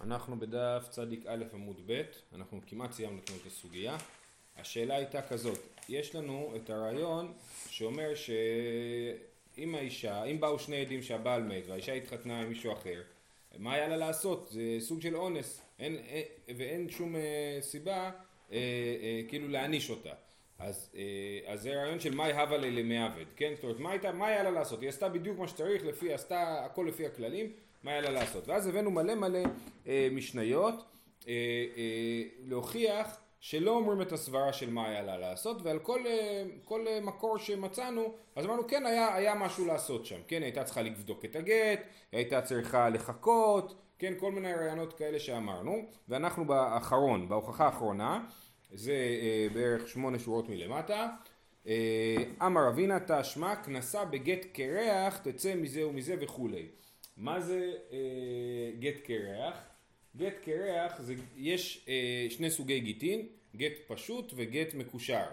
אנחנו בדף צדיק א' עמוד ב', אנחנו כמעט סיימנו את הסוגיה. השאלה הייתה כזאת, יש לנו את הרעיון שאומר שאם האישה, אם באו שני עדים שהבעל מת והאישה התחתנה עם מישהו אחר, מה היה לה לעשות? זה סוג של אונס, אין, אין, ואין שום אה, סיבה אה, אה, כאילו להעניש אותה. אז, אה, אז זה רעיון של מאי הווה למעוות, כן? זאת אומרת, מה, הייתה, מה היה לה לעשות? היא עשתה בדיוק מה שצריך, לפי, עשתה הכל לפי הכללים, מה היה לה לעשות? ואז הבאנו מלא מלא אה, משניות אה, אה, להוכיח שלא אומרים את הסברה של מה היה לה לעשות, ועל כל, אה, כל אה, מקור שמצאנו, אז אמרנו כן היה, היה משהו לעשות שם, כן? היא הייתה צריכה לבדוק את הגט, היא הייתה צריכה לחכות, כן? כל מיני רעיונות כאלה שאמרנו, ואנחנו באחרון, בהוכחה האחרונה, זה אה, בערך שמונה שורות מלמטה. אה, אמר אבינה תשמע כנסה בגט קרח תצא מזה ומזה וכולי. מה זה אה, גט קרח? גט קרח זה יש אה, שני סוגי גיטין, גט פשוט וגט מקושר.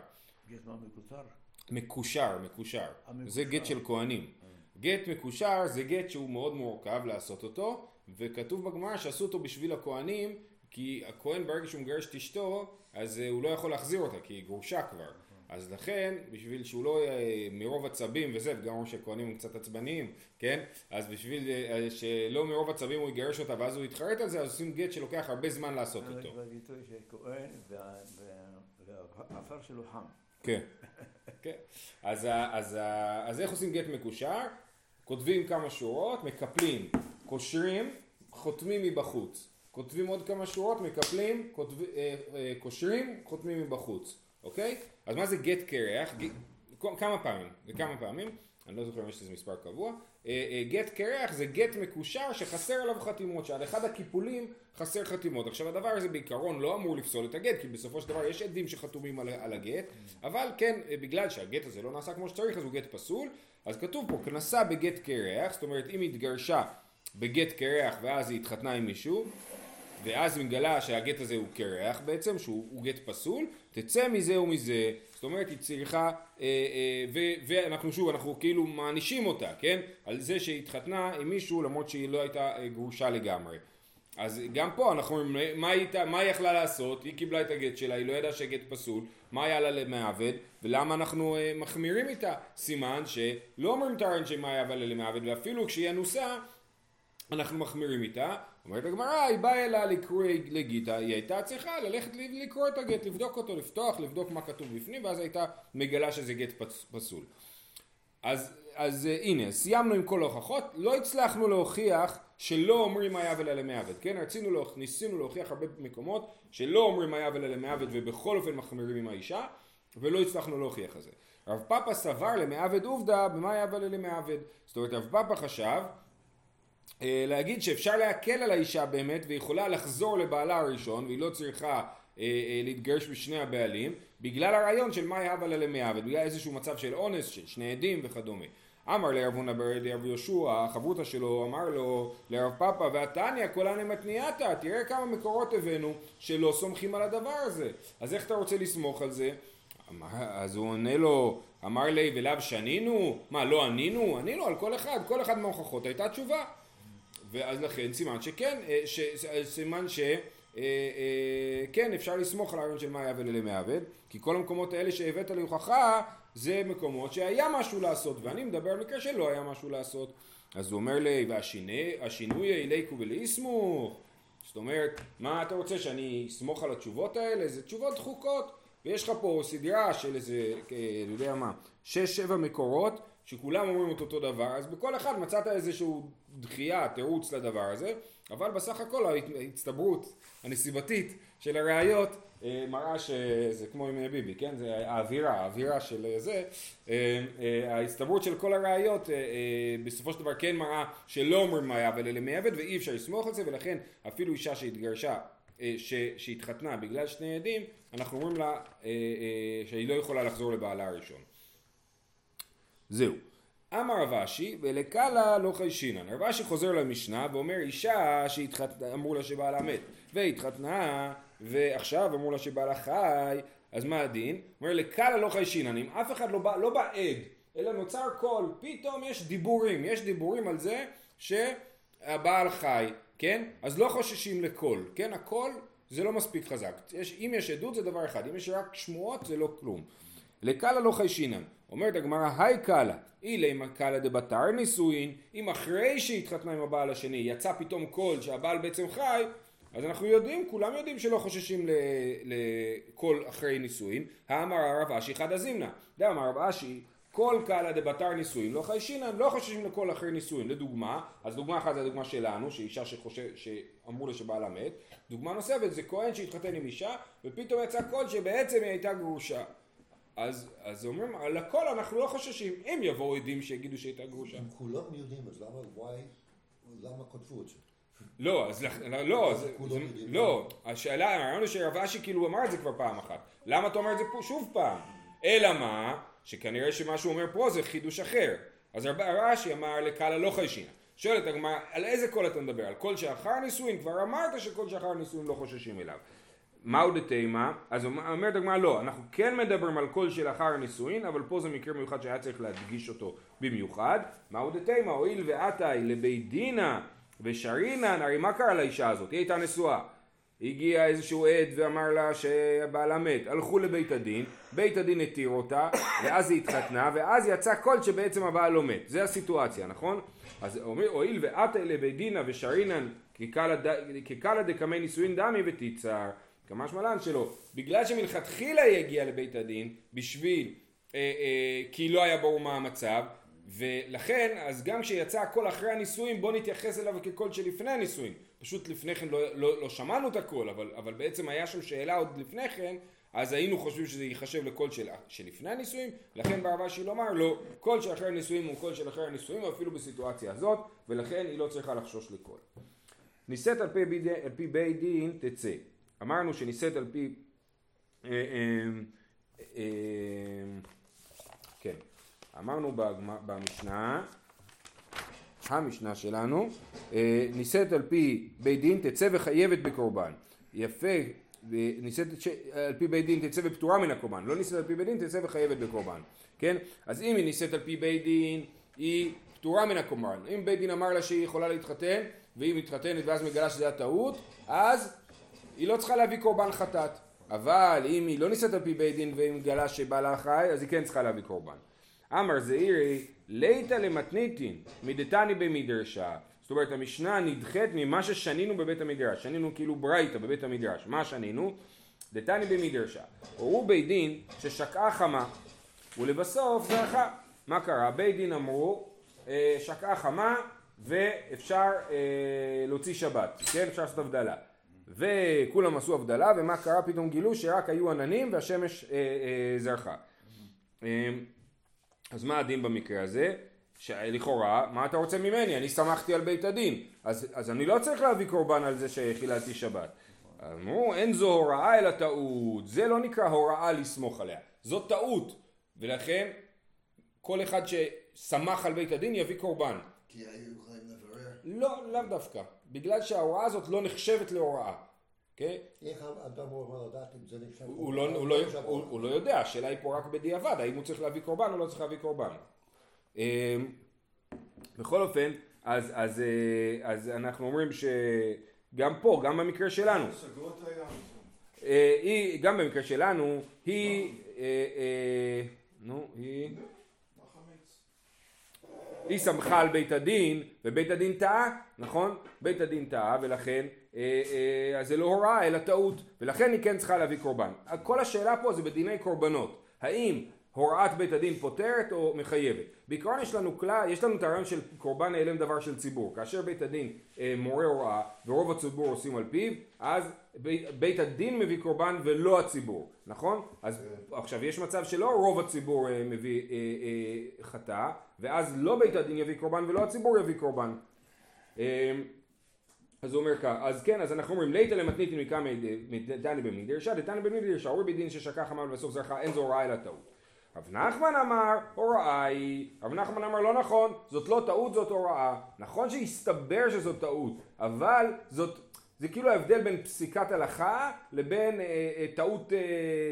גט מה מקוצר? מקושר, מקושר. המקושר. זה גט של כהנים. גט מקושר זה גט שהוא מאוד מורכב לעשות אותו, וכתוב בגמרא שעשו אותו בשביל הכהנים, כי הכהן ברגע שהוא מגרש את אשתו, אז אה, הוא לא יכול להחזיר אותה, כי היא גרושה כבר. אז לכן, בשביל שהוא לא יהיה מרוב עצבים וזה, וגם אמרו שהכהנים הם קצת עצבניים, כן? אז בשביל אה, שלא מרוב עצבים הוא יגרש אותה ואז הוא יתחרט על זה, אז עושים גט שלוקח הרבה זמן לעשות זה אותו. כבר ביטוי של כהן והעפר שלו חם. כן, כן. אז, איך עושים גט מקושר? כותבים כמה שורות, מקפלים, קושרים, חותמים מבחוץ. כותבים עוד כמה שורות, מקפלים, כותב, אה, אה, קושרים, חותמים מבחוץ, אוקיי? אז מה זה גט קרח? כמה פעמים, זה כמה פעמים, אני לא זוכר אם יש לזה מספר קבוע. אה, אה, גט קרח זה גט מקושר שחסר עליו חתימות, שעל אחד הקיפולים חסר חתימות. עכשיו הדבר הזה בעיקרון לא אמור לפסול את הגט, כי בסופו של דבר יש עדים שחתומים על, על הגט, אבל כן, אה, בגלל שהגט הזה לא נעשה כמו שצריך, אז הוא גט פסול, אז כתוב פה, כנסה בגט קרח, זאת אומרת אם היא התגרשה בגט קרח ואז היא התחתנה עם מישהו, ואז מתגלה שהגט הזה הוא קרח בעצם, שהוא הוא גט פסול, תצא מזה ומזה, זאת אומרת היא צריכה, אה, אה, ו, ואנחנו שוב, אנחנו כאילו מענישים אותה, כן? על זה שהיא התחתנה עם מישהו למרות שהיא לא הייתה אה, גרושה לגמרי. אז גם פה אנחנו אומרים, מה הייתה- מה היא יכלה לעשות? היא קיבלה את הגט שלה, היא לא ידעה שהגט פסול, מה היה לה למעבד, ולמה אנחנו אה, מחמירים איתה? סימן שלא אומרים את הרעיון של מה היה לה למעבד, ואפילו כשהיא אנוסה, אנחנו מחמירים איתה, אומרת הגמרא, היא באה אליה לקרוא לגיטה, היא הייתה צריכה ללכת לקרוא את הגט, לבדוק אותו, לפתוח, לבדוק מה כתוב בפנים, ואז הייתה מגלה שזה גט פס- פסול. אז, אז אה, הנה, סיימנו עם כל ההוכחות, לא הצלחנו להוכיח שלא אומרים היה ולא למעוות, כן? רצינו, להוכ... ניסינו להוכיח הרבה מקומות שלא אומרים היה ולא למעוות ובכל אופן מחמירים עם האישה, ולא הצלחנו להוכיח את זה. רב פאפא סבר למעוות עובדא במה היה ולא למעוות. זאת אומרת, רב פאפא חשב להגיד שאפשר להקל על האישה באמת והיא יכולה לחזור לבעלה הראשון והיא לא צריכה אה, אה, להתגרש בשני הבעלים בגלל הרעיון של מה יהבה לה למעוות, בגלל איזשהו מצב של אונס של שני עדים וכדומה. אמר לרב הונא ברדי רב יהושע, החברותא שלו אמר לו לרב פאפא והתניא כולן מתניעתא, תראה כמה מקורות הבאנו שלא סומכים על הדבר הזה. אז איך אתה רוצה לסמוך על זה? אמר, אז הוא עונה לו, אמר לי ולאו שנינו? מה לא ענינו? ענינו על כל אחד, כל אחד מההוכחות הייתה תשובה. ואז לכן סימן שכן, אה, ש, ש- סימן ש... אה, אה, כן, אפשר לסמוך על הרעיון של מה היה ולמעבד, כי כל המקומות האלה שהבאת להוכחה זה מקומות שהיה משהו לעשות, ואני מדבר על מקרה שלא היה משהו לעשות. אז הוא אומר לי, והשינוי איליקו ולאיסמוך, זאת אומרת, מה אתה רוצה שאני אסמוך על התשובות האלה? זה תשובות דחוקות, ויש לך פה סדרה של איזה, אה, אני יודע מה, שש שבע מקורות שכולם אומרים את אותו דבר, אז בכל אחד מצאת איזשהו דחייה, תירוץ לדבר הזה, אבל בסך הכל ההצטברות הנסיבתית של הראיות אה, מראה שזה כמו עם ביבי, כן? זה האווירה, האווירה של אה, זה, אה, ההצטברות של כל הראיות בסופו של דבר כן מראה שלא אומרים מה היה ולא מעבד ואי אפשר לסמוך על זה ולכן אפילו אישה שהתגרשה ש, שהתחתנה בגלל שני עדים, אנחנו אומרים לה שהיא לא יכולה לחזור לבעלה הראשון. זהו. אמר רב אשי, ולקלה לא חיישינן. רב אשי חוזר למשנה ואומר אישה שהתחתנה, אמרו לה שבעלה מת, והתחתנה, ועכשיו אמרו לה שבעלה חי, אז מה הדין? אומר לקלה לא חיישינן, אם אף אחד לא בא, לא בא עד, אלא נוצר קול, פתאום יש דיבורים, יש דיבורים על זה שהבעל חי, כן? אז לא חוששים לקול, כן? הקול זה לא מספיק חזק. יש, אם יש עדות זה דבר אחד, אם יש רק שמועות זה לא כלום. לקלה לא חיישינן. אומרת הגמרא, היי קלה, אילי אם קלה דבתר נישואין, אם אחרי שהתחתנה עם הבעל השני יצא פתאום קול שהבעל בעצם חי, אז אנחנו יודעים, כולם יודעים שלא חוששים לקול אחרי נישואין. האמר הרב אשי חדא זימנה. דאמר הרב אשי, כל קלה דבתר נישואין לא חיישינן, לא חוששים לכל אחרי נישואין. לדוגמה, אז דוגמה אחת זה הדוגמה שלנו, שאישה שחושב, שאמרו לה שבעלה מת. דוגמה נוספת זה כהן שהתחתן עם אישה, ופתאום יצא קול שבעצם היא הייתה גרושה. אז, אז אומרים, על הכל אנחנו לא חוששים. אם יבואו עדים שיגידו שהייתה גרושה. אם כולם יודעים, אז למה וואי, למה כתבו את זה? לא, אז לכ- לא, זה, זה. לא, השאלה, הרעיון הוא שרב אשי כאילו אמר את זה כבר פעם אחת. למה אתה אומר את זה פה שוב פעם? אלא מה? שכנראה שמה שהוא אומר פה זה חידוש אחר. אז רב אשי אמר לקלא לא חיישינן. שואלת הגמרא, על איזה קול אתה מדבר? על קול שאחר נישואין? כבר אמרת שקול שאחר נישואין לא חוששים אליו. מהו דתימה? אז אומרת הגמרא לא, אנחנו כן מדברים על קול של אחר נישואין, אבל פה זה מקרה מיוחד שהיה צריך להדגיש אותו במיוחד. מהו דתימה? הואיל ועתי לבית דינה ושרינן, הרי מה קרה לאישה הזאת? היא הייתה נשואה. הגיע איזשהו עד ואמר לה שהבעלה מת, הלכו לבית הדין, בית הדין התיר אותה, ואז היא התחתנה, ואז יצא קול שבעצם הבעל לא מת. זה הסיטואציה, נכון? אז אומר, הואיל ועתה לבית דינה ושרינן כקלא דקמי נישואין דמי ותיתסר, קא משמע לן שלא, בגלל שמלכתחילה היא הגיעה לבית הדין, בשביל, אה, אה, כי לא היה ברור מה המצב, ולכן, אז גם כשיצא הקול אחרי הנישואים, בוא נתייחס אליו כקול שלפני הנישואים. פשוט לפני כן לא, לא, לא שמענו את הקול, אבל, אבל בעצם היה שם שאלה עוד לפני כן, אז היינו חושבים שזה ייחשב לקול של, שלפני הנישואים, לכן בא רב אשי לומר לא, קול של אחרי הנישואים הוא קול של אחרי הנישואים, אפילו בסיטואציה הזאת, ולכן היא לא צריכה לחשוש לקול. נישאת על פי בית דין תצא. אמרנו שנישאת על פי... אה, אה, אה, כן. אמרנו במשנה, המשנה שלנו, נישאת על פי בית דין תצא וחייבת בקורבן. יפה, נישאת על פי בית דין תצא ופטורה מן הקורבן. לא נישאת על פי בית דין תצא וחייבת בקורבן. כן? אז אם היא נישאת על פי בית דין, היא פטורה מן הקורבן. אם בית דין אמר לה שהיא יכולה להתחתן, והיא מתחתנת ואז מגלה שזה היה טעות, אז היא לא צריכה להביא קורבן חטאת. אבל אם היא לא נישאת על פי בית דין והיא מגלה שבעלה חי, אז היא כן צריכה להביא קורבן. אמר זעירי, ליתא למתניתין, מדתני במדרשה. זאת אומרת, המשנה נדחית ממה ששנינו בבית המדרש. שנינו כאילו ברייתא בבית המדרש. מה שנינו? דתני במדרשה. הורו בית דין ששקעה חמה, ולבסוף זרחה. מה קרה? בית דין אמרו, אה, שקעה חמה ואפשר אה, להוציא שבת. כן? אפשר לעשות הבדלה. וכולם עשו הבדלה, ומה קרה? פתאום גילו שרק היו עננים והשמש אה, אה, זרחה. אה, אז מה הדין במקרה הזה? שלכאורה, מה אתה רוצה ממני? אני סמכתי על בית הדין, אז, אז אני לא צריך להביא קורבן על זה שחיללתי שבת. אמרו, אין זו הוראה אלא טעות, זה לא נקרא הוראה לסמוך עליה, זו טעות, ולכן כל אחד שסמך על בית הדין יביא קורבן. כי היו לברר. לא, לאו דווקא, בגלל שההוראה הזאת לא נחשבת להוראה, כן? איך האדם אמור לדעת אם זה נחשב? הוא לא, הוא, לא, הוא, לא יודע, השאלה היא פה רק בדיעבד, האם הוא צריך להביא קורבן או לא צריך להביא קורבן. אמ, בכל אופן, אז, אז, אה, אז אנחנו אומרים שגם פה, גם במקרה שלנו. אה, היא, גם במקרה שלנו, היא, אה, נו, היא? היא סמכה על בית הדין, ובית הדין טעה, נכון? בית הדין טעה, ולכן, אה, אה, אז זה לא הוראה, אלא טעות, ולכן היא כן צריכה להביא קורבן. כל השאלה פה זה בדיני קורבנות. האם הוראת בית הדין פותרת או מחייבת? בעיקרון יש לנו כלל, יש לנו את הרעיון של קורבן נעלם דבר של ציבור. כאשר בית הדין אה, מורה הוראה, ורוב הציבור עושים על פיו, אז בית, בית הדין מביא קורבן ולא הציבור, נכון? אז עכשיו יש מצב שלא רוב הציבור אה, מביא אה, אה, חטא, ואז לא בית הדין יביא קורבן ולא הציבור יביא קורבן. אה, אז הוא אומר כך, אז כן, אז אנחנו אומרים ליתא למתניתין מקמא דתני במדרשה, דתני במדרשה, אורי בדין ששכח חמה ובסוף זרחה, אין זו הוראה אלא טעות. רב נחמן אמר, הוראה היא, רב נחמן אמר לא נכון, זאת לא טעות, זאת הוראה. נכון שהסתבר שזאת טעות, אבל זאת, זה כאילו ההבדל בין פסיקת הלכה לבין אה, אה, טעות אה,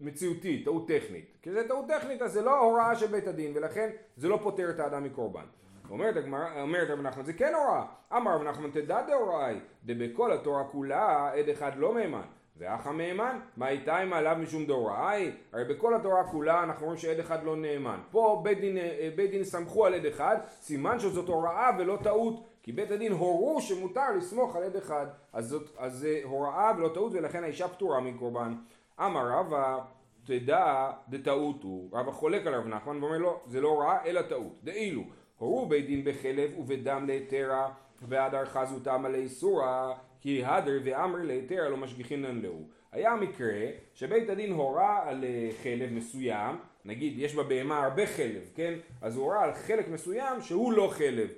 מציאותית, טעות טכנית. כי זה טעות טכנית, אז זה לא הוראה של בית הדין, ולכן זה לא פוטר את האדם מקורבן. אומרת אומרת רב נחמן זה כן הוראה. אמר רב נחמן תדע דהוראה היא, דבכל התורה כולה עד אחד לא מהימן. ואח המהימן, מה איתה אם עליו משום דהוראה היא? הרי בכל התורה כולה אנחנו רואים שעד אחד לא נאמן. פה בית דין, אה, בית דין סמכו על עד אחד, סימן שזאת הוראה ולא טעות. כי בית הדין הורו שמותר לסמוך על עד אחד. אז זאת אז זה הוראה ולא טעות ולכן האישה פטורה מקורבן. אמר רבא תדע דטעות הוא. רבא חולק על רב נחמן ואומר לו זה לא הוראה אלא טעות. דאילו הורו בית דין בחלב ובדם להתרה והדר חזותם על איסורה כי הדר ואמר להתרה לא משגיחין להו. היה מקרה שבית הדין הורה על אה, חלב מסוים, נגיד יש בבהמה הרבה חלב, כן? אז הוא הורה על חלק מסוים שהוא לא חלב,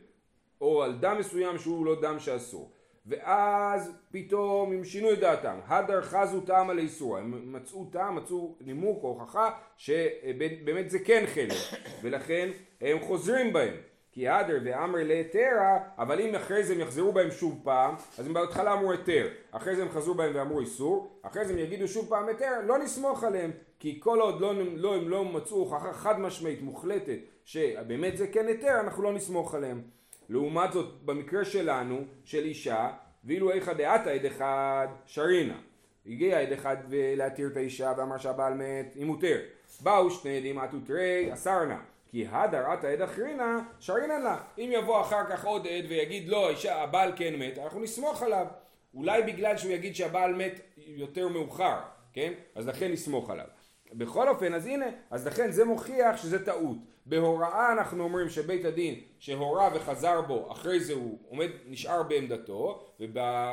או על דם מסוים שהוא לא דם שאסור. ואז פתאום הם שינו את דעתם, הדר חזו טעם על איסור, הם מצאו טעם, מצאו נימוק או הוכחה שבאמת זה כן חלב, ולכן הם חוזרים בהם. כי הדר ואמר להתרה, אבל אם אחרי זה הם יחזרו בהם שוב פעם, אז הם בהתחלה אמרו היתר, אחרי זה הם חזרו בהם ואמרו איסור, אחרי זה הם יגידו שוב פעם היתר, לא נסמוך עליהם, כי כל עוד לא, לא, הם לא מצאו הוכחה חד משמעית מוחלטת שבאמת זה כן היתר, אנחנו לא נסמוך עליהם. לעומת זאת, במקרה שלנו, של אישה, ואילו איכא דעתא עד אחד שרינה. הגיע עד אחד להתיר את האישה ואמר שהבעל מת, היא מותר. באו שני עדים עטו תרי, אסר נא. כי הדר עתא עד אחרינה, שרינן לה. אם יבוא אחר כך עוד עד ויגיד לא, האישה, הבעל כן מת, אנחנו נסמוך עליו. אולי בגלל שהוא יגיד שהבעל מת יותר מאוחר, כן? אז לכן נסמוך עליו. בכל אופן, אז הנה, אז לכן זה מוכיח שזה טעות. בהוראה אנחנו אומרים שבית הדין שהורה וחזר בו, אחרי זה הוא עומד, נשאר בעמדתו,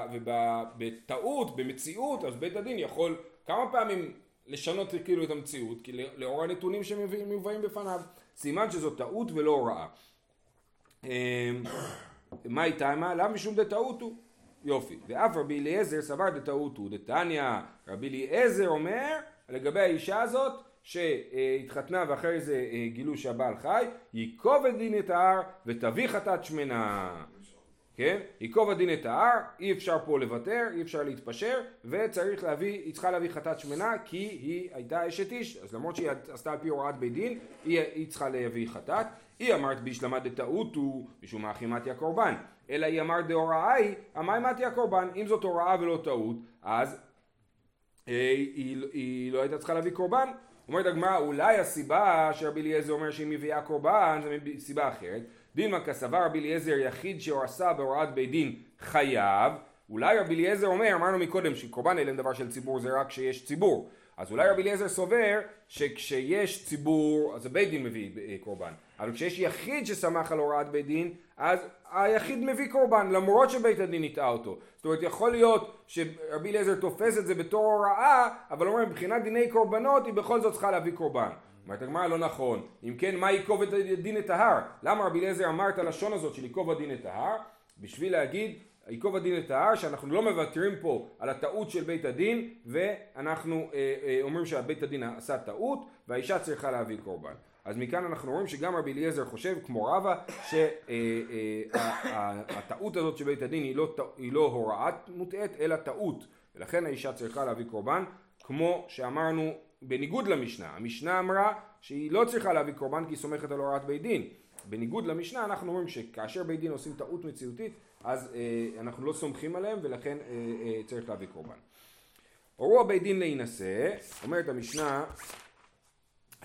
ובטעות, במציאות, אז בית הדין יכול כמה פעמים לשנות כאילו את המציאות, כי לאור הנתונים שמובאים בפניו, סימן שזו טעות ולא הוראה. אמ, מה איתה מה? למה משום דטעות הוא? יופי. ואף רבי אליעזר סבר דטעות הוא. דתניא, רבי אליעזר אומר לגבי האישה הזאת שהתחתנה ואחרי זה אה, גילו שהבעל חי, ייקוב את דין את ההר ותביא חטאת שמנה. כן? ייקוב הדין את ההר, אי אפשר פה לוותר, אי אפשר להתפשר, וצריך להביא, היא צריכה להביא חטאת שמנה כי היא הייתה אשת איש, אז למרות שהיא עשתה על פי הוראת בית דין, היא, היא צריכה להביא חטאת. היא אמרת בישלמה דטעותו, משום מה חימתי הקורבן, אלא היא אמרת דהוראה היא, המימתי הקורבן, אם זאת הוראה ולא טעות, אז אה, היא, היא לא הייתה צריכה להביא קורבן. אומרת הגמרא, אולי הסיבה שרבי אליעזר אומר שהיא מביאה קורבן זה מסיבה אחרת. דילמה כסבר רבי אליעזר יחיד שהוא עשה בהוראת בית דין חייב. אולי רבי אליעזר אומר, אמרנו מקודם שקורבן אלה דבר של ציבור זה רק כשיש ציבור. אז אולי רבי אליעזר סובר שכשיש ציבור, אז הבית דין מביא אה, קורבן. אבל כשיש יחיד שסמך על הוראת בית דין, אז היחיד מביא קורבן, למרות שבית הדין הטעה אותו. זאת אומרת, יכול להיות שרבי אליעזר תופס את זה בתור הוראה, אבל אומר, מבחינת דיני קורבנות, היא בכל זאת צריכה להביא קורבן. אומרת הגמרא לא נכון. אם כן, מה ייקוב את הדין את ההר? למה רבי אליעזר אמר את הלשון הזאת של ייקוב הדין את ההר? בשביל להגיד ייקוב הדין את ההר, שאנחנו לא מוותרים פה על הטעות של בית הדין, ואנחנו אה, אה, אומרים שבית הדין עשה טעות, והאישה צריכה להביא קורבן. אז מכאן אנחנו רואים שגם רבי אליעזר חושב, כמו רבא, שהטעות הזאת של בית הדין היא לא, היא לא הוראת מוטעית, אלא טעות. ולכן האישה צריכה להביא קורבן, כמו שאמרנו בניגוד למשנה. המשנה אמרה שהיא לא צריכה להביא קורבן כי היא סומכת על הוראת בית דין. בניגוד למשנה אנחנו אומרים שכאשר בית דין עושים טעות מציאותית אז אה, אנחנו לא סומכים עליהם ולכן אה, אה, צריך להביא קורבן. הורו הבית דין להינשא, אומרת המשנה,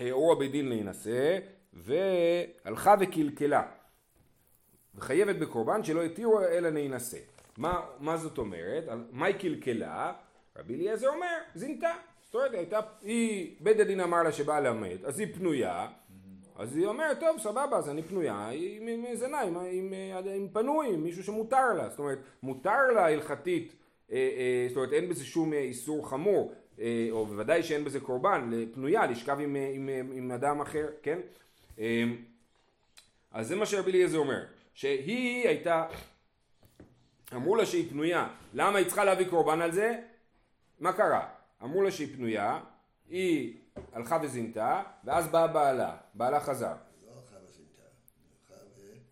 אה, הורו הבית דין להינשא והלכה וקלקלה וחייבת בקורבן שלא התירו אלא להינשא. מה, מה זאת אומרת? מה היא קלקלה? רבי אליעזר אומר, זינתה. זאת אומרת, הייתה, היא, בית הדין אמר לה שבעלה מת, אז היא פנויה, אז היא אומרת, טוב, סבבה, אז אני פנויה, היא זנה, עם, עם, עם פנוי, עם מישהו שמותר לה. זאת אומרת, מותר לה הלכתית, אה, אה, זאת אומרת, אין בזה שום אה, איסור חמור, או בוודאי שאין בזה קורבן, פנויה, לשכב עם, עם, עם אדם אחר, כן? אז זה מה שרבי אליעזר אומר, שהיא הייתה, אמרו לה שהיא פנויה, למה היא צריכה להביא קורבן על זה? מה קרה? אמרו לה שהיא פנויה, היא הלכה וזינתה, ואז בא בעלה, בעלה חזר. לא הלכה וזינתה.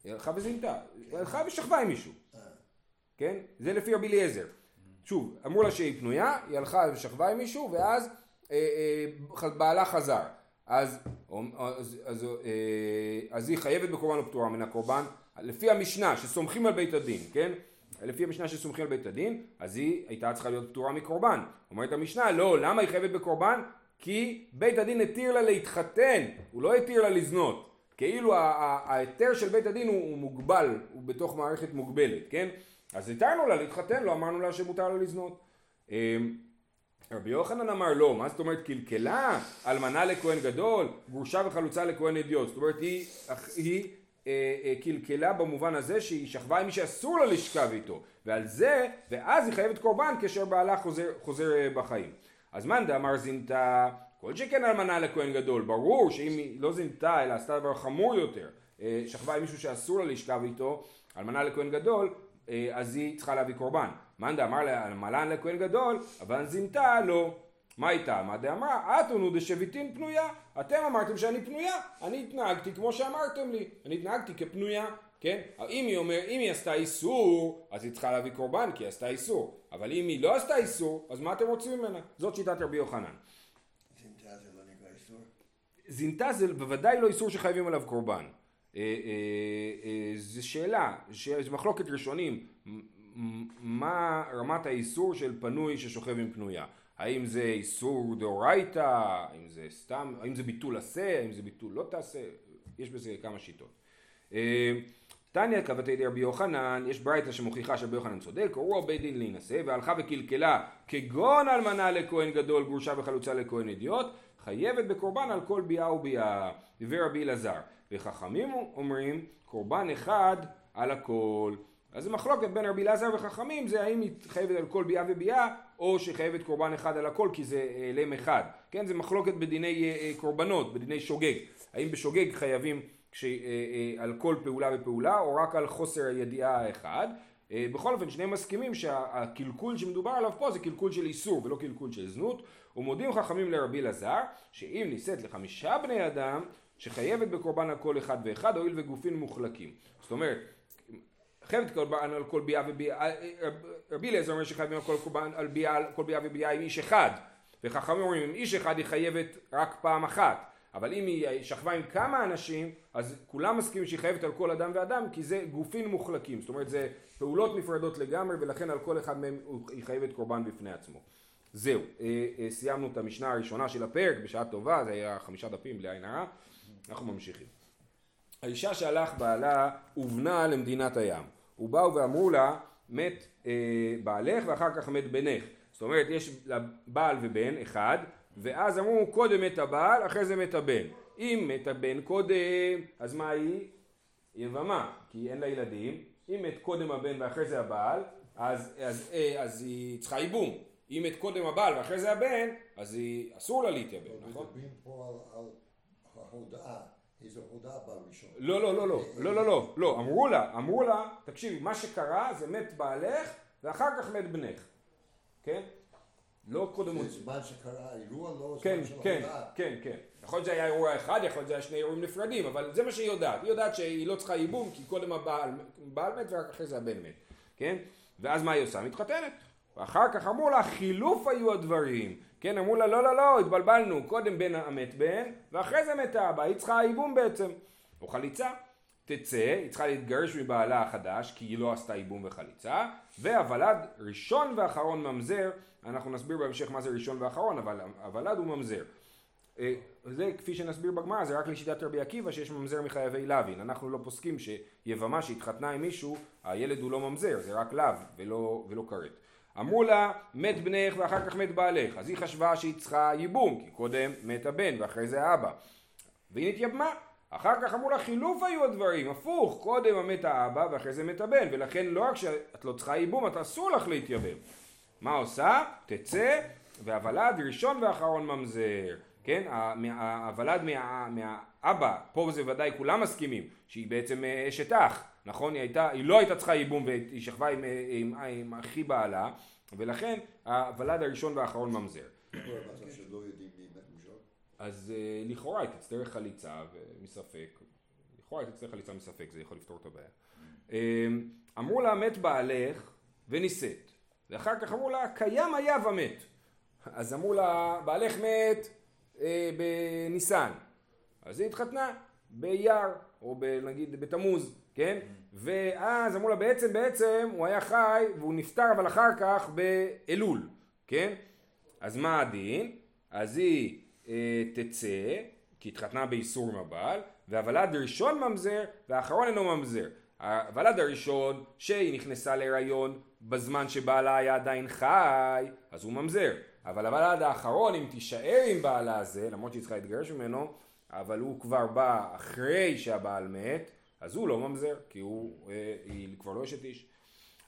היא הלכה וזינתה, היא הלכה ושכבה עם מישהו, כן? זה לפי רבי אליעזר. שוב, אמרו לה שהיא פנויה, היא הלכה ושכבה עם מישהו, ואז אה, אה, בעלה חזר. אז, אז, אז, אה, אז היא חייבת בקורבן או פטורה מן הקורבן, לפי המשנה שסומכים על בית הדין, כן? לפי המשנה שסומכים על בית הדין, אז היא הייתה צריכה להיות פטורה מקורבן. אומרת המשנה, לא, למה היא חייבת בקורבן? כי בית הדין התיר לה להתחתן, הוא לא התיר לה לזנות. כאילו ההיתר של בית הדין הוא, הוא מוגבל, הוא בתוך מערכת מוגבלת, כן? אז התרנו לה להתחתן, לא אמרנו לה שמותר לה לזנות. אמ, רבי יוחנן אמר לא, מה זאת אומרת קלקלה? אלמנה לכהן גדול, גרושה וחלוצה לכהן אדיוט. זאת אומרת היא, היא קלקלה במובן הזה שהיא שכבה עם מי שאסור לה לשכב איתו. ועל זה, ואז היא חייבת קורבן כאשר בעלה חוזר, חוזר אה, בחיים. אז מאן דאמר זינתה, כל שכן אלמנה לכהן גדול. ברור שאם היא לא זינתה אלא עשתה דבר חמור יותר, אה, שכבה עם מישהו שאסור לה לשכב איתו, אלמנה לכהן גדול, אה, אז היא צריכה להביא קורבן. מאן דאמר לאלמנה לכהן גדול, אבל זינתה לא. מה איתה? מה דאמרה? אתונו דשביתין פנויה. אתם אמרתם שאני פנויה, אני התנהגתי כמו שאמרתם לי. אני התנהגתי כפנויה, כן? אם היא, אומר, אם היא עשתה איסור, אז היא צריכה להביא קורבן כי היא עשתה איסור. אבל אם היא לא עשתה איסור, אז מה אתם רוצים ממנה? זאת שיטת רבי יוחנן. זינתה זה לא נקרא איסור? זינתה זה בוודאי לא איסור שחייבים עליו קורבן. אה, אה, אה, זו שאלה, זו מחלוקת ראשונים, מה רמת האיסור של פנוי ששוכב עם פנויה? האם זה איסור דאורייתא, האם זה סתם, האם זה ביטול עשה, האם זה ביטול לא תעשה, יש בזה כמה שיטות. אה, תניא קבתי די רבי יוחנן, יש ברייתא שמוכיחה שרבי יוחנן צודק, הורו בית דין להינשא, והלכה וקלקלה כגון אלמנה לכהן גדול, גרושה וחלוצה לכהן אדיוט, חייבת בקורבן על כל ביאה וביאה, דיבר רבי אלעזר. וחכמים אומרים, קורבן אחד על הכל. אז זה מחלוקת בין רבי אלעזר וחכמים, זה האם היא חייבת על כל ביאה וביאה, או שחייבת קורבן אחד על הכל, כי זה אה, לם אחד. כן, זה מחלוקת בדיני אה, אה, קורבנות, בדיני שוגג. האם בשוגג חייבים אה, אה, על כל פעולה ופעולה, או רק על חוסר הידיעה האחד. אה, בכל אופן, שניהם מסכימים שהקלקול שמדובר עליו פה זה קלקול של איסור ולא קלקול של זנות, ומודים חכמים לרבי אלעזר, שאם נישאת לחמישה בני אדם, שחייבת בקורבן על כל אחד ואחד, הואיל וגופים מוחלקים. זאת אומרת, חייבת קורבן על כל ביאה וביאה, רבי אליעזר אומר שחייבים על כל קורבן על ביאה, כל ביאה וביאה עם איש אחד, וחכמים אומרים עם איש אחד היא חייבת רק פעם אחת, אבל אם היא שכבה עם כמה אנשים, אז כולם מסכימים שהיא חייבת על כל אדם ואדם, כי זה גופים מוחלקים, זאת אומרת זה פעולות נפרדות לגמרי, ולכן על כל אחד מהם היא חייבת קורבן בפני עצמו. זהו, אה, אה, סיימנו את המשנה הראשונה של הפרק, בשעה טובה, זה היה חמישה דפים בלי עין הרע, אנחנו ממשיכים. האישה שהלך בעלה ובנה למדינת הים. ובאו ואמרו לה, מת אה, בעלך ואחר כך מת בנך. זאת אומרת, יש בעל ובן אחד, ואז אמרו, קודם מת הבעל, אחרי זה מת הבן. אם מת הבן קודם, אז מה היא? יבמה, כי אין לה ילדים. אם מת קודם הבן ואחרי זה הבעל, אז, אז, אה, אז היא צריכה ייבום. אם מת קודם הבעל ואחרי זה הבן, אז היא, אסור לה להתייבם, נכון? מדברים פה על ההודעה, איזו הודעה בראשון. לא, לא, לא, לא, לא, לא, לא, לא, אמרו לה, אמרו לה, תקשיבי, מה שקרה זה מת בעלך ואחר כך מת בנך, כן? לא קודם זה זמן שקרה האירוע, לא כן, זמן של כן, ההודעה. כן, כן. יכול להיות שזה היה אירוע אחד, יכול להיות שזה היה שני אירועים נפרדים, אבל זה מה שהיא יודעת. היא יודעת שהיא לא צריכה ייבום, כי קודם הבעל בעל מת ורק אחרי זה הבן מת, כן? ואז מה היא עושה? מתחתנת. ואחר כך אמרו לה, חילוף היו הדברים. כן, אמרו לה, לא, לא, לא, התבלבלנו, קודם בן המת בן, ואחרי זה מת האבא, היא צריכה ייבום בעצם. או חליצה. תצא, היא צריכה להתגרש מבעלה החדש, כי היא לא עשתה ייבום וחליצה, והוולד ראשון ואחרון ממזר, אנחנו נסביר בהמשך מה זה ראשון ואחרון, אבל הוולד הוא ממזר. אה, זה כפי שנסביר בגמרא, זה רק לשיטת רבי עקיבא שיש ממזר מחייבי לוין. אנחנו לא פוסקים שיבמה שהתחתנה עם מישהו, הילד הוא לא ממזר, זה רק לאו ולא, ולא כרת. אמרו לה, מת בנך ואחר כך מת בעלך. אז היא חשבה שהיא צריכה ייבום, כי קודם מת הבן ואחרי זה האבא. והיא נתייבמה. אחר כך אמרו לה, חילוף היו הדברים, הפוך, קודם מת האבא ואחרי זה מת הבן, ולכן לא רק שאת לא צריכה ייבום, את אסור לך להתייבם. מה עושה? תצא, והוולד ראשון ואחרון ממזר. כן, הוולד מה, מהאבא, פה זה ודאי כולם מסכימים, שהיא בעצם אה, אשת אח, נכון? היא, הייתה, היא לא הייתה צריכה ייבום והיא שכבה עם, אה, עם, עם אחי בעלה, ולכן הוולד הראשון והאחרון ממזר. אז אה, לכאורה היא תצטרך חליצה מספק, לכאורה היא תצטרך חליצה מספק, זה יכול לפתור את הבעיה. אה, אמרו לה מת בעלך ונישאת, ואחר כך אמרו לה קיים היה ומת. אז אמרו לה בעלך מת אה, בניסן, אז היא התחתנה באייר, או נגיד בתמוז, כן? ואז אמרו לה בעצם, בעצם הוא היה חי והוא נפטר אבל אחר כך באלול, כן? אז מה הדין? אז היא אה, תצא, כי התחתנה באיסור עם הבעל, והוולד ראשון ממזר והאחרון אינו ממזר. הוולד הראשון שהיא נכנסה להיריון בזמן שבעלה היה עדיין חי, אז הוא ממזר. אבל הוולד האחרון, אם תישאר עם בעלה הזה, למרות שהיא צריכה להתגרש ממנו, אבל הוא כבר בא אחרי שהבעל מת, אז הוא לא ממזר, כי הוא, אה, היא כבר לא אשת איש.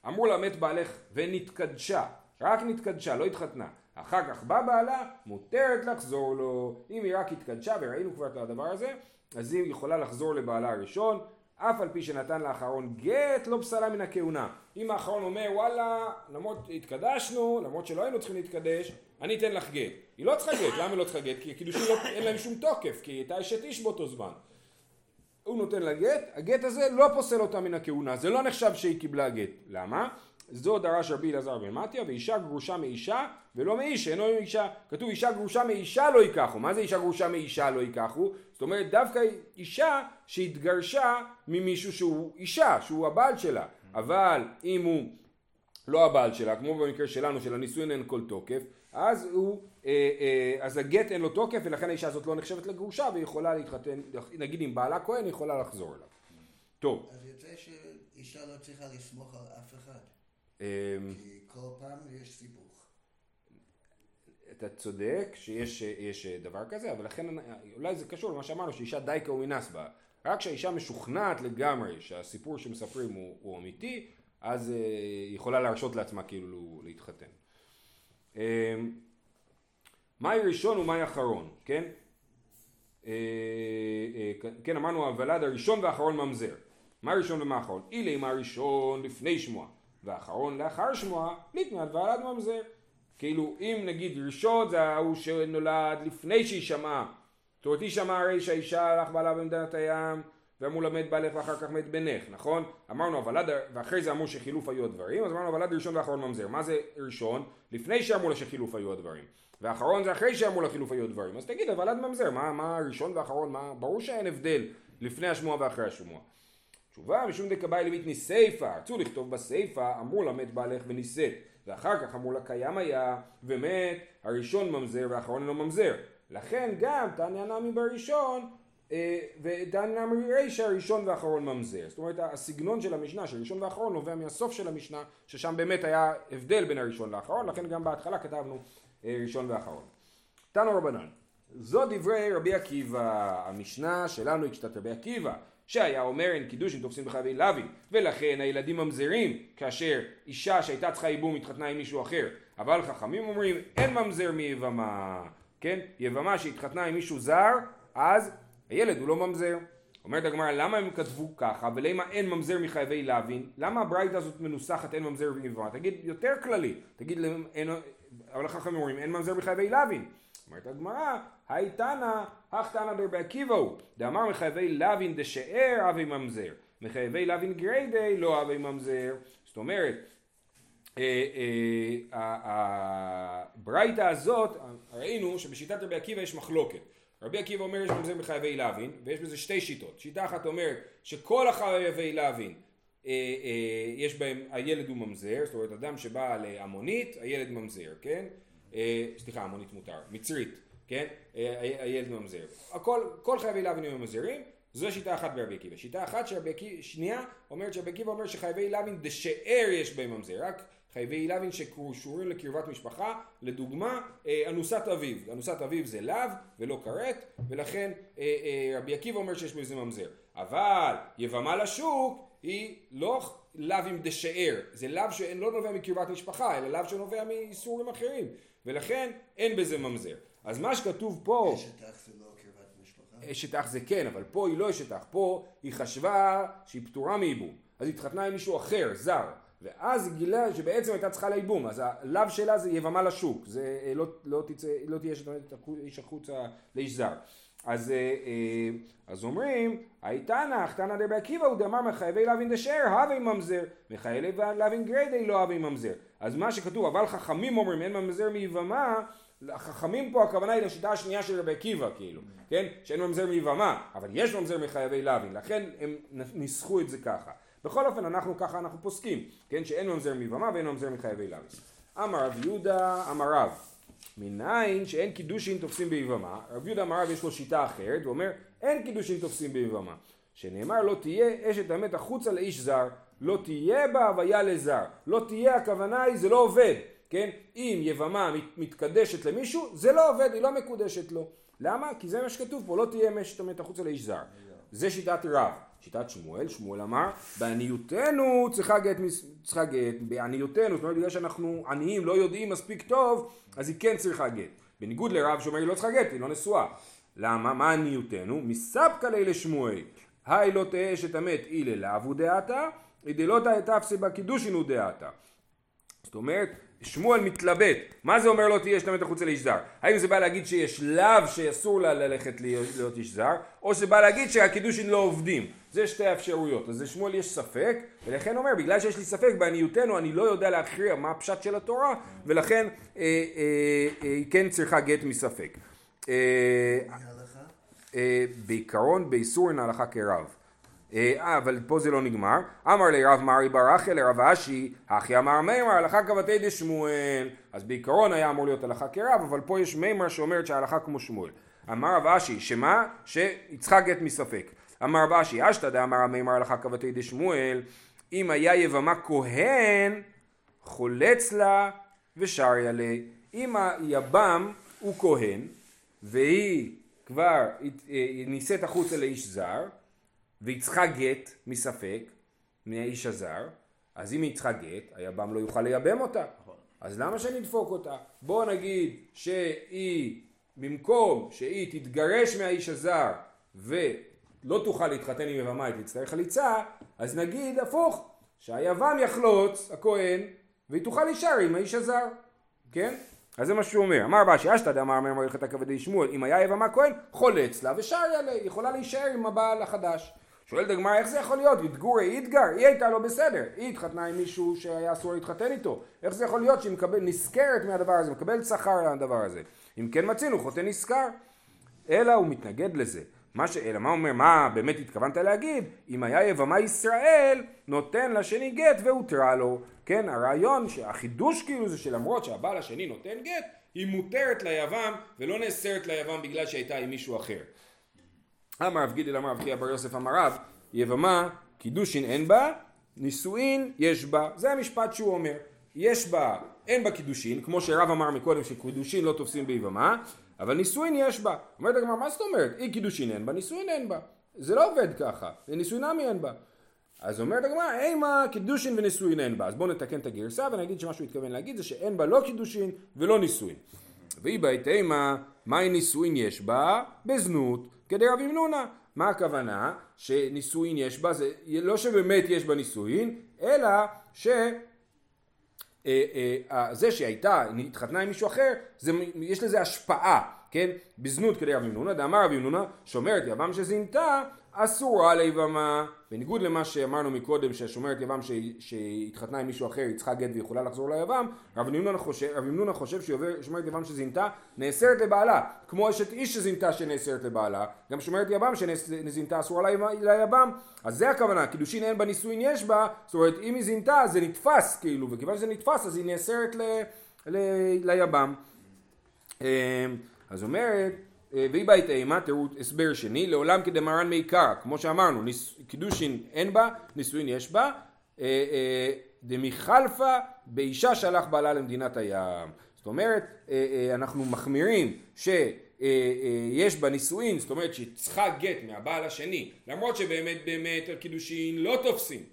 אמרו לה מת בעלך ונתקדשה, רק נתקדשה, לא התחתנה. אחר כך בא בעלה, מותרת לחזור לו. אם היא רק התקדשה, וראינו כבר את הדבר הזה, אז היא יכולה לחזור לבעלה הראשון, אף על פי שנתן לאחרון גט, לא פסלה מן הכהונה. אם האחרון אומר, וואלה, למרות התקדשנו, למרות שלא היינו צריכים להתקדש, אני אתן לך גט. היא לא צריכה גט, למה היא לא צריכה גט? כי הקידושים לא, אין להם שום תוקף, כי היא הייתה אשת איש באותו זמן. הוא נותן לה גט, הגט הזה לא פוסל אותה מן הכהונה, זה לא נחשב שהיא קיבלה גט. למה? זו דרש רבי אלעזר בן מתיה, ואישה גרושה מאישה ולא מאיש, אינו מאישה. כתוב אישה גרושה מאישה לא ייקחו. מה זה אישה גרושה מאישה לא ייקחו? זאת אומרת דווקא אישה שהתגרשה ממישהו שהוא אישה, שהוא הבעל שלה. אבל אם הוא לא הבעל שלה, כמו במקרה שלנו של הנישואין אין כל תוקף, אז הוא, אה, אה, אז הגט אין לו תוקף ולכן האישה הזאת לא נחשבת לגרושה והיא יכולה להתחתן, נגיד אם בעלה כהן היא יכולה לחזור אליו. טוב. אז יוצא שאישה לא צריכה לסמוך על אף אחד. אמ, כי כל פעם יש סיבוך. אתה צודק שיש יש דבר כזה, אבל לכן אולי זה קשור למה שאמרנו שאישה דייקה ומינס בה. רק כשהאישה משוכנעת לגמרי שהסיפור שמספרים הוא, הוא אמיתי, אז אה, היא יכולה להרשות לעצמה כאילו להתחתן. אה, מהי ראשון ומהי אחרון, כן? אה, אה, כן אמרנו הוולד הראשון והאחרון ממזר. מה ראשון ומה אחרון? אילי מה ראשון לפני שמוע והאחרון לאחר שמוע ניתנה על ולד ממזר. כאילו אם נגיד ראשון זה ההוא שנולד לפני שהיא שמעה זאת אומרת היא שמעה הרי שהאישה הלך בעלה במדינת הים ואמרו לה מת בעלך ואחר כך מת בנך נכון? אמרנו הוולד ואחרי זה אמרו שחילוף היו הדברים אז אמרנו הוולד ראשון ואחרון ממזר מה זה ראשון? לפני שאמרו לה שחילוף היו הדברים. ואחרון זה אחרי שאמרו לה חילוף היו הדברים. אז תגיד הוולד ממזר מה, מה ראשון ואחרון מה ברור שאין הבדל לפני השמוע ואחרי השמוע תשובה משום דקבאי לבית ניסיפא רצו לכתוב בסיפא אמרו לה מת בעלך ונישאת ואחר כך אמרו לה קיים היה ומת הראשון ממזר והאחרון אינו ממזר לכן גם תניא נמי בראשון אה, ותניא נמי רישא ראשון ואחרון ממזר. זאת אומרת הסגנון של המשנה של ראשון ואחרון נובע מהסוף של המשנה ששם באמת היה הבדל בין הראשון לאחרון לכן גם בהתחלה כתבנו אה, ראשון ואחרון. תנו רבנן זו דברי רבי עקיבא. המשנה שלנו היא כשיטת רבי עקיבא שהיה אומר אין קידושין תופסים בחייבי לוי ולכן הילדים ממזרים כאשר אישה שהייתה צריכה ייבום התחתנה עם מישהו אחר. אבל חכמים אומרים אין ממזר מיבמה. כן? יבמה שהתחתנה עם מישהו זר אז הילד הוא לא ממזר. אומרת הגמרא למה הם כתבו ככה ולמה אין ממזר מחייבי לוין למה הברייתא הזאת מנוסחת אין ממזר מיבמה תגיד יותר כללי. תגיד אבל חכמים אומרים אין ממזר מחייבי לוין אומרת הגמרא, היי תנא, הך תנא דרבי עקיבא הוא, דאמר מחייבי לוין דשאר אבי ממזר, מחייבי לוין גריידי לא אבי ממזר, זאת אומרת, אה, אה, הברייתא הזאת, ראינו שבשיטת רבי עקיבא יש מחלוקת. רבי עקיבא אומר יש ממזר מחייבי לוין, ויש בזה שתי שיטות. שיטה אחת אומרת שכל החייבי לוין אה, יש בהם, הילד הוא ממזר, זאת אומרת אדם שבא להמונית, הילד ממזר, כן? אה, סליחה, המונית מותר, מצרית, כן? אה, הילד ממזר. הכל, כל חייבי לוין הם ממזרים, זו שיטה אחת ברבי עקיבא. שיטה אחת שרבי עקיבא, שנייה, אומרת שרבי עקיבא אומר שחייבי לוין דשאר יש בהם ממזר, רק חייבי לוין שקשורים לקרבת משפחה, לדוגמה, אה, אנוסת אביו. אנוסת אביו זה לאו ולא כרת, ולכן רבי עקיבא אומר שיש בזה ממזר. אבל יבמה לשוק היא לא לאו עם דשאר, זה לאו שלא נובע מקרבת משפחה, אלא לאו שנובע מאיסורים אחרים. ולכן אין בזה ממזר. אז מה שכתוב פה... אשת אח זה לא קרבת משפחה? אשת אח זה כן, אבל פה היא לא אשת אח, פה היא חשבה שהיא פטורה מייבום. אז היא התחתנה עם מישהו אחר, זר. ואז גילה שבעצם הייתה צריכה לייבום, אז הלאו שלה זה יבמה לשוק, זה אה, לא, לא, תצא, לא תהיה איש החוצה לאיש זר. אז, אה, אה, אז אומרים, היתנא, תנא דרבי עקיבא הוא דאמר מחייבי להבין דשאר, הווי ממזר, מחייבי להבין גריידי לא הווי ממזר. אז מה שכתוב, אבל חכמים אומרים אין ממזר מיבמה, החכמים פה הכוונה היא לשיטה השנייה של רבי עקיבא כאילו, כן? שאין ממזר מיבמה, אבל יש ממזר מחייבי להבין, לכן הם ניסחו את זה ככה. בכל אופן אנחנו ככה אנחנו פוסקים, כן? שאין ממזר מיבמה ואין ממזר מחייבי להבין. אמר רב יהודה, אמר רב, מניין שאין קידושין תופסים ביבמה, רב יהודה אמר רב יש לו שיטה אחרת, הוא אומר אין קידושין תופסים ביבמה, שנאמר לא תהיה אשת המת החוצה לאיש זר, לא תהיה בה הוויה לזר, לא תהיה הכוונה היא זה לא עובד, כן? אם יבמה מתקדשת למישהו זה לא עובד, היא לא מקודשת לו, למה? כי זה מה שכתוב פה, לא תהיה אשת המת החוצה לאיש זר, זה שיטת רב. שיטת שמואל, שמואל אמר, בעניותנו צריכה גט, צריכה גט, בעניותנו, זאת אומרת בגלל שאנחנו עניים, לא יודעים מספיק טוב, אז היא כן צריכה גט. בניגוד לרב שאומר היא לא צריכה גט, היא לא נשואה. למה? מה עניותנו? מספקא לי לשמואל. היי לא תהא אשת המת אילה לאו דעתה, דלא תפסי בקידושין הוא דעתה. זאת אומרת, שמואל מתלבט, מה זה אומר לא תהיה שתמת החוצה לאיש זר? האם זה בא להגיד שיש לאו שאסור לה ללכת להיות, איש זר, או שזה בא להגיד שהקידושין לא עובדים? זה שתי האפשרויות. אז לשמואל יש ספק, ולכן אומר, בגלל שיש לי ספק בעניותנו, אני לא יודע להכריע מה הפשט של התורה, ולכן אה, אה, אה, כן צריכה גט מספק. אה, אה, בעיקרון באיסור אין הלכה כרב. אה, אבל פה זה לא נגמר. אמר לי רב מרי בר אחי לרב אשי, אחי אמר מימר, הלכה כבתי דשמואל. אז בעיקרון היה אמור להיות הלכה כרב, אבל פה יש מימר שאומרת שההלכה כמו שמואל. אמר רב אשי, שמה? שיצחק גט מספק. אמר רב אשי, אשתא דאמר מימר הלכה כבתי דשמואל, אם היה יבמה כהן, חולץ לה ושריה לי. אם היבם הוא כהן, והיא כבר אה, נישאת החוצה לאיש זר, והיא צריכה גט מספק, מהאיש הזר, אז אם היא צריכה גט, היבם לא יוכל לייבם אותה. נכון. אז למה שנדפוק אותה? בוא נגיד שהיא, במקום שהיא תתגרש מהאיש הזר ולא תוכל להתחתן עם יבמה, היא תצטרך חליצה, אז נגיד הפוך, שהיבם יחלוץ, הכהן, והיא תוכל להישאר עם האיש הזר, כן? אז זה מה שהוא אומר. אמר באשי אשתא דאמר מר מלכת הכבדי שמואל, אם היה יבמה כהן, חולץ לה ושריה לה, יכולה להישאר עם הבעל החדש. שואלת הגמרא איך זה יכול להיות? יתגורי איתגר? היא הייתה לא בסדר. היא התחתנה עם מישהו שהיה אסור להתחתן איתו. איך זה יכול להיות שהיא מקבל, נזכרת מהדבר הזה, מקבלת שכר על הדבר הזה? אם כן מצינו חוטא נזכר. אלא הוא מתנגד לזה. מה ש... אלא מה אומר, מה באמת התכוונת להגיד? אם היה יבמה ישראל, נותן לשני גט והותרה לו. כן, הרעיון, החידוש כאילו זה שלמרות שהבעל השני נותן גט, היא מותרת ליבם ולא נאסרת ליבם בגלל שהייתה עם מישהו אחר. אמר רב גידל אמר רב חייא בר יוסף אמר רב יבמה קידושין אין בה נישואין יש בה זה המשפט שהוא אומר יש בה אין בה קידושין כמו שרב אמר מקודם שקידושין לא תופסים ביבמה אבל נישואין יש בה. אומרת הגמרא מה זאת אומרת? אי קידושין אין בה נישואין אין בה. זה לא עובד ככה נישואין נמי אין בה. אז אומרת הגמרא אימה קידושין ונישואין אין בה. אז בואו נתקן את הגרסה ונגיד שמה שהוא התכוון להגיד זה שאין בה לא קידושין ולא נישואין. והיא בית אימה מהי נישואין יש בה? בזנות כדי רבי מנונה. מה הכוונה? שנישואין יש בה, זה לא שבאמת יש בה נישואין, אלא ש... אה, אה, זה שהייתה, התחתנה עם מישהו אחר, זה, יש לזה השפעה, כן? בזנות כדי רבי מנונה, דאמר רבי מנונה, שומרת יבם שזינתה, אסורה ליבמה, בניגוד למה שאמרנו מקודם ששומרת יבם שהתחתנה עם מישהו אחר היא צריכה גט ויכולה לחזור ליבם, רבי מנונה חושב, מנונה חושב ששומרת יבם שזינתה נאסרת לבעלה, כמו אשת איש שזינתה שנאסרת לבעלה, גם שומרת יבם שזינתה אסורה ליבם, אז זה הכוונה, קידושין אין בה נישואין יש בה, זאת אומרת אם היא זינתה זה נתפס כאילו, וכיוון שזה נתפס אז היא נאסרת ל, ל, ליבם. אמ, אז אומרת והיא בית אימה, תראו הסבר שני, לעולם כדמרן מעיקר, כמו שאמרנו, ניס, קידושין אין בה, נישואין יש בה, אה, אה, דמיכלפה באישה שהלך בעלה למדינת הים. זאת אומרת, אנחנו מחמירים שיש בה נישואין, זאת אומרת שהיא צריכה גט מהבעל השני, למרות שבאמת באמת הקידושין לא תופסים,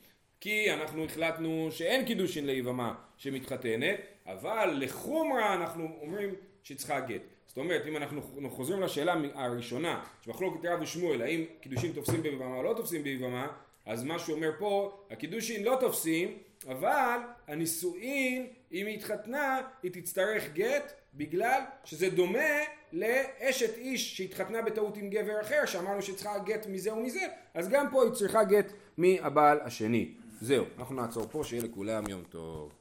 כי אנחנו החלטנו שאין קידושין ליבמה שמתחתנת, אבל לחומרה אנחנו אומרים שהיא צריכה גט. זאת אומרת, אם אנחנו חוזרים לשאלה הראשונה, שמחלוקת רב ושמואל, האם קידושין תופסים ביבמה או לא תופסים ביבמה, אז מה שהוא אומר פה, הקידושין לא תופסים, אבל הנישואין, אם היא התחתנה, היא תצטרך גט, בגלל שזה דומה לאשת איש שהתחתנה בטעות עם גבר אחר, שאמרנו שצריכה גט מזה ומזה, אז גם פה היא צריכה גט מהבעל השני. זהו, אנחנו נעצור פה, שיהיה לכולם יום טוב.